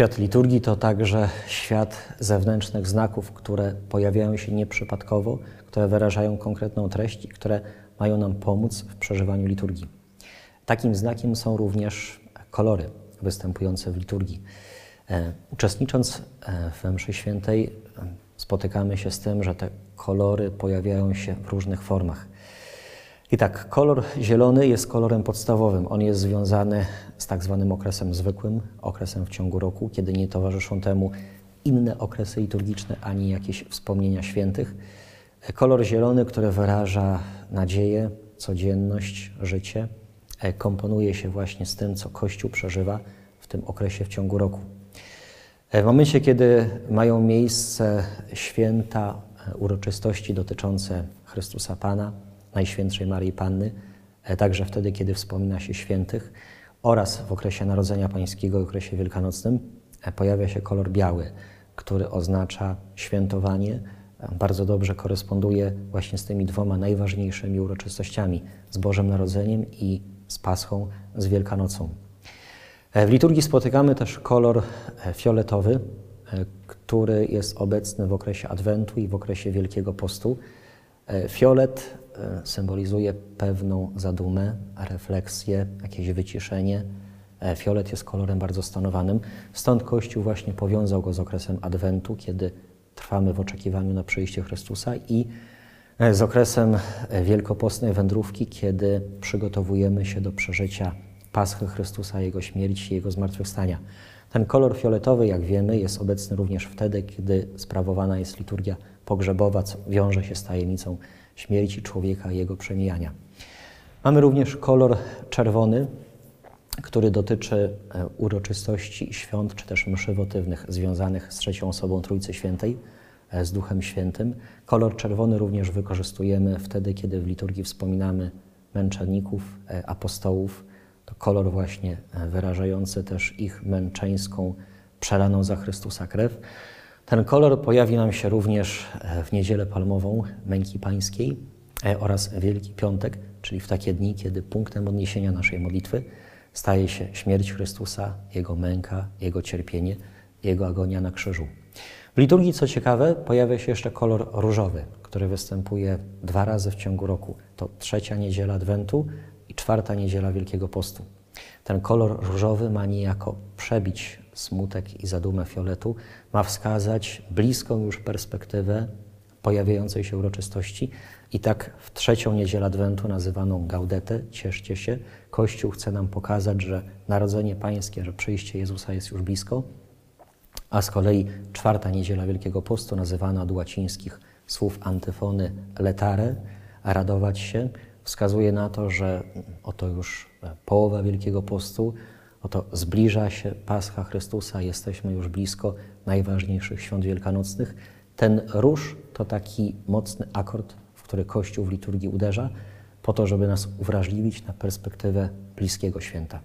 Świat liturgii to także świat zewnętrznych znaków, które pojawiają się nieprzypadkowo, które wyrażają konkretną treść i które mają nam pomóc w przeżywaniu liturgii. Takim znakiem są również kolory występujące w liturgii. E, uczestnicząc e, w mszy świętej e, spotykamy się z tym, że te kolory pojawiają się w różnych formach. I tak, kolor zielony jest kolorem podstawowym. On jest związany z tak zwanym okresem zwykłym, okresem w ciągu roku, kiedy nie towarzyszą temu inne okresy liturgiczne ani jakieś wspomnienia świętych. Kolor zielony, który wyraża nadzieję, codzienność, życie, komponuje się właśnie z tym, co Kościół przeżywa w tym okresie w ciągu roku. W momencie, kiedy mają miejsce święta, uroczystości dotyczące Chrystusa Pana, Najświętszej Maryi Panny, e, także wtedy, kiedy wspomina się świętych oraz w okresie Narodzenia Pańskiego okresie wielkanocnym e, pojawia się kolor biały, który oznacza świętowanie, e, bardzo dobrze koresponduje właśnie z tymi dwoma najważniejszymi uroczystościami, z Bożym Narodzeniem i z Paschą, z Wielkanocą. W liturgii spotykamy też kolor fioletowy, który jest obecny w okresie Adwentu i w okresie Wielkiego Postu. Fiolet symbolizuje pewną zadumę, refleksję, jakieś wyciszenie. E, fiolet jest kolorem bardzo stanowanym, stąd Kościół właśnie powiązał go z okresem Adwentu, kiedy trwamy w oczekiwaniu na przyjście Chrystusa i e, z okresem wielkopostnej wędrówki, kiedy przygotowujemy się do przeżycia Paschy Chrystusa, Jego śmierci, Jego zmartwychwstania. Ten kolor fioletowy, jak wiemy, jest obecny również wtedy, kiedy sprawowana jest liturgia pogrzebowa, co wiąże się z tajemnicą śmierci człowieka i jego przemijania. Mamy również kolor czerwony, który dotyczy e, uroczystości świąt czy też mszy wotywnych związanych z trzecią osobą Trójcy Świętej, e, z Duchem Świętym. Kolor czerwony również wykorzystujemy wtedy, kiedy w liturgii wspominamy męczenników, e, apostołów. To kolor właśnie wyrażający też ich męczeńską, przelaną za Chrystusa krew. Ten kolor pojawi nam się również e, w Niedzielę Palmową Męki Pańskiej e, oraz Wielki Piątek, czyli w takie dni, kiedy punktem odniesienia naszej modlitwy staje się śmierć Chrystusa, Jego męka, Jego cierpienie, Jego agonia na krzyżu. W liturgii, co ciekawe, pojawia się jeszcze kolor różowy, który występuje dwa razy w ciągu roku. To trzecia niedziela Adwentu czwarta niedziela Wielkiego Postu. Ten kolor różowy ma niejako przebić smutek i zadumę fioletu, ma wskazać bliską już perspektywę pojawiającej się uroczystości. I tak w trzecią niedzielę Adwentu, nazywaną Gaudetę, cieszcie się, Kościół chce nam pokazać, że narodzenie Pańskie, że przyjście Jezusa jest już blisko, a z kolei czwarta niedziela Wielkiego Postu, nazywana od łacińskich słów antyfony letare, radować się, wskazuje na to, że oto już połowa Wielkiego Postu, oto zbliża się Pascha Chrystusa, jesteśmy już blisko najważniejszych świąt wielkanocnych. Ten róż to taki mocny akord, w który Kościół w liturgii uderza, po to, żeby nas uwrażliwić na perspektywę bliskiego święta.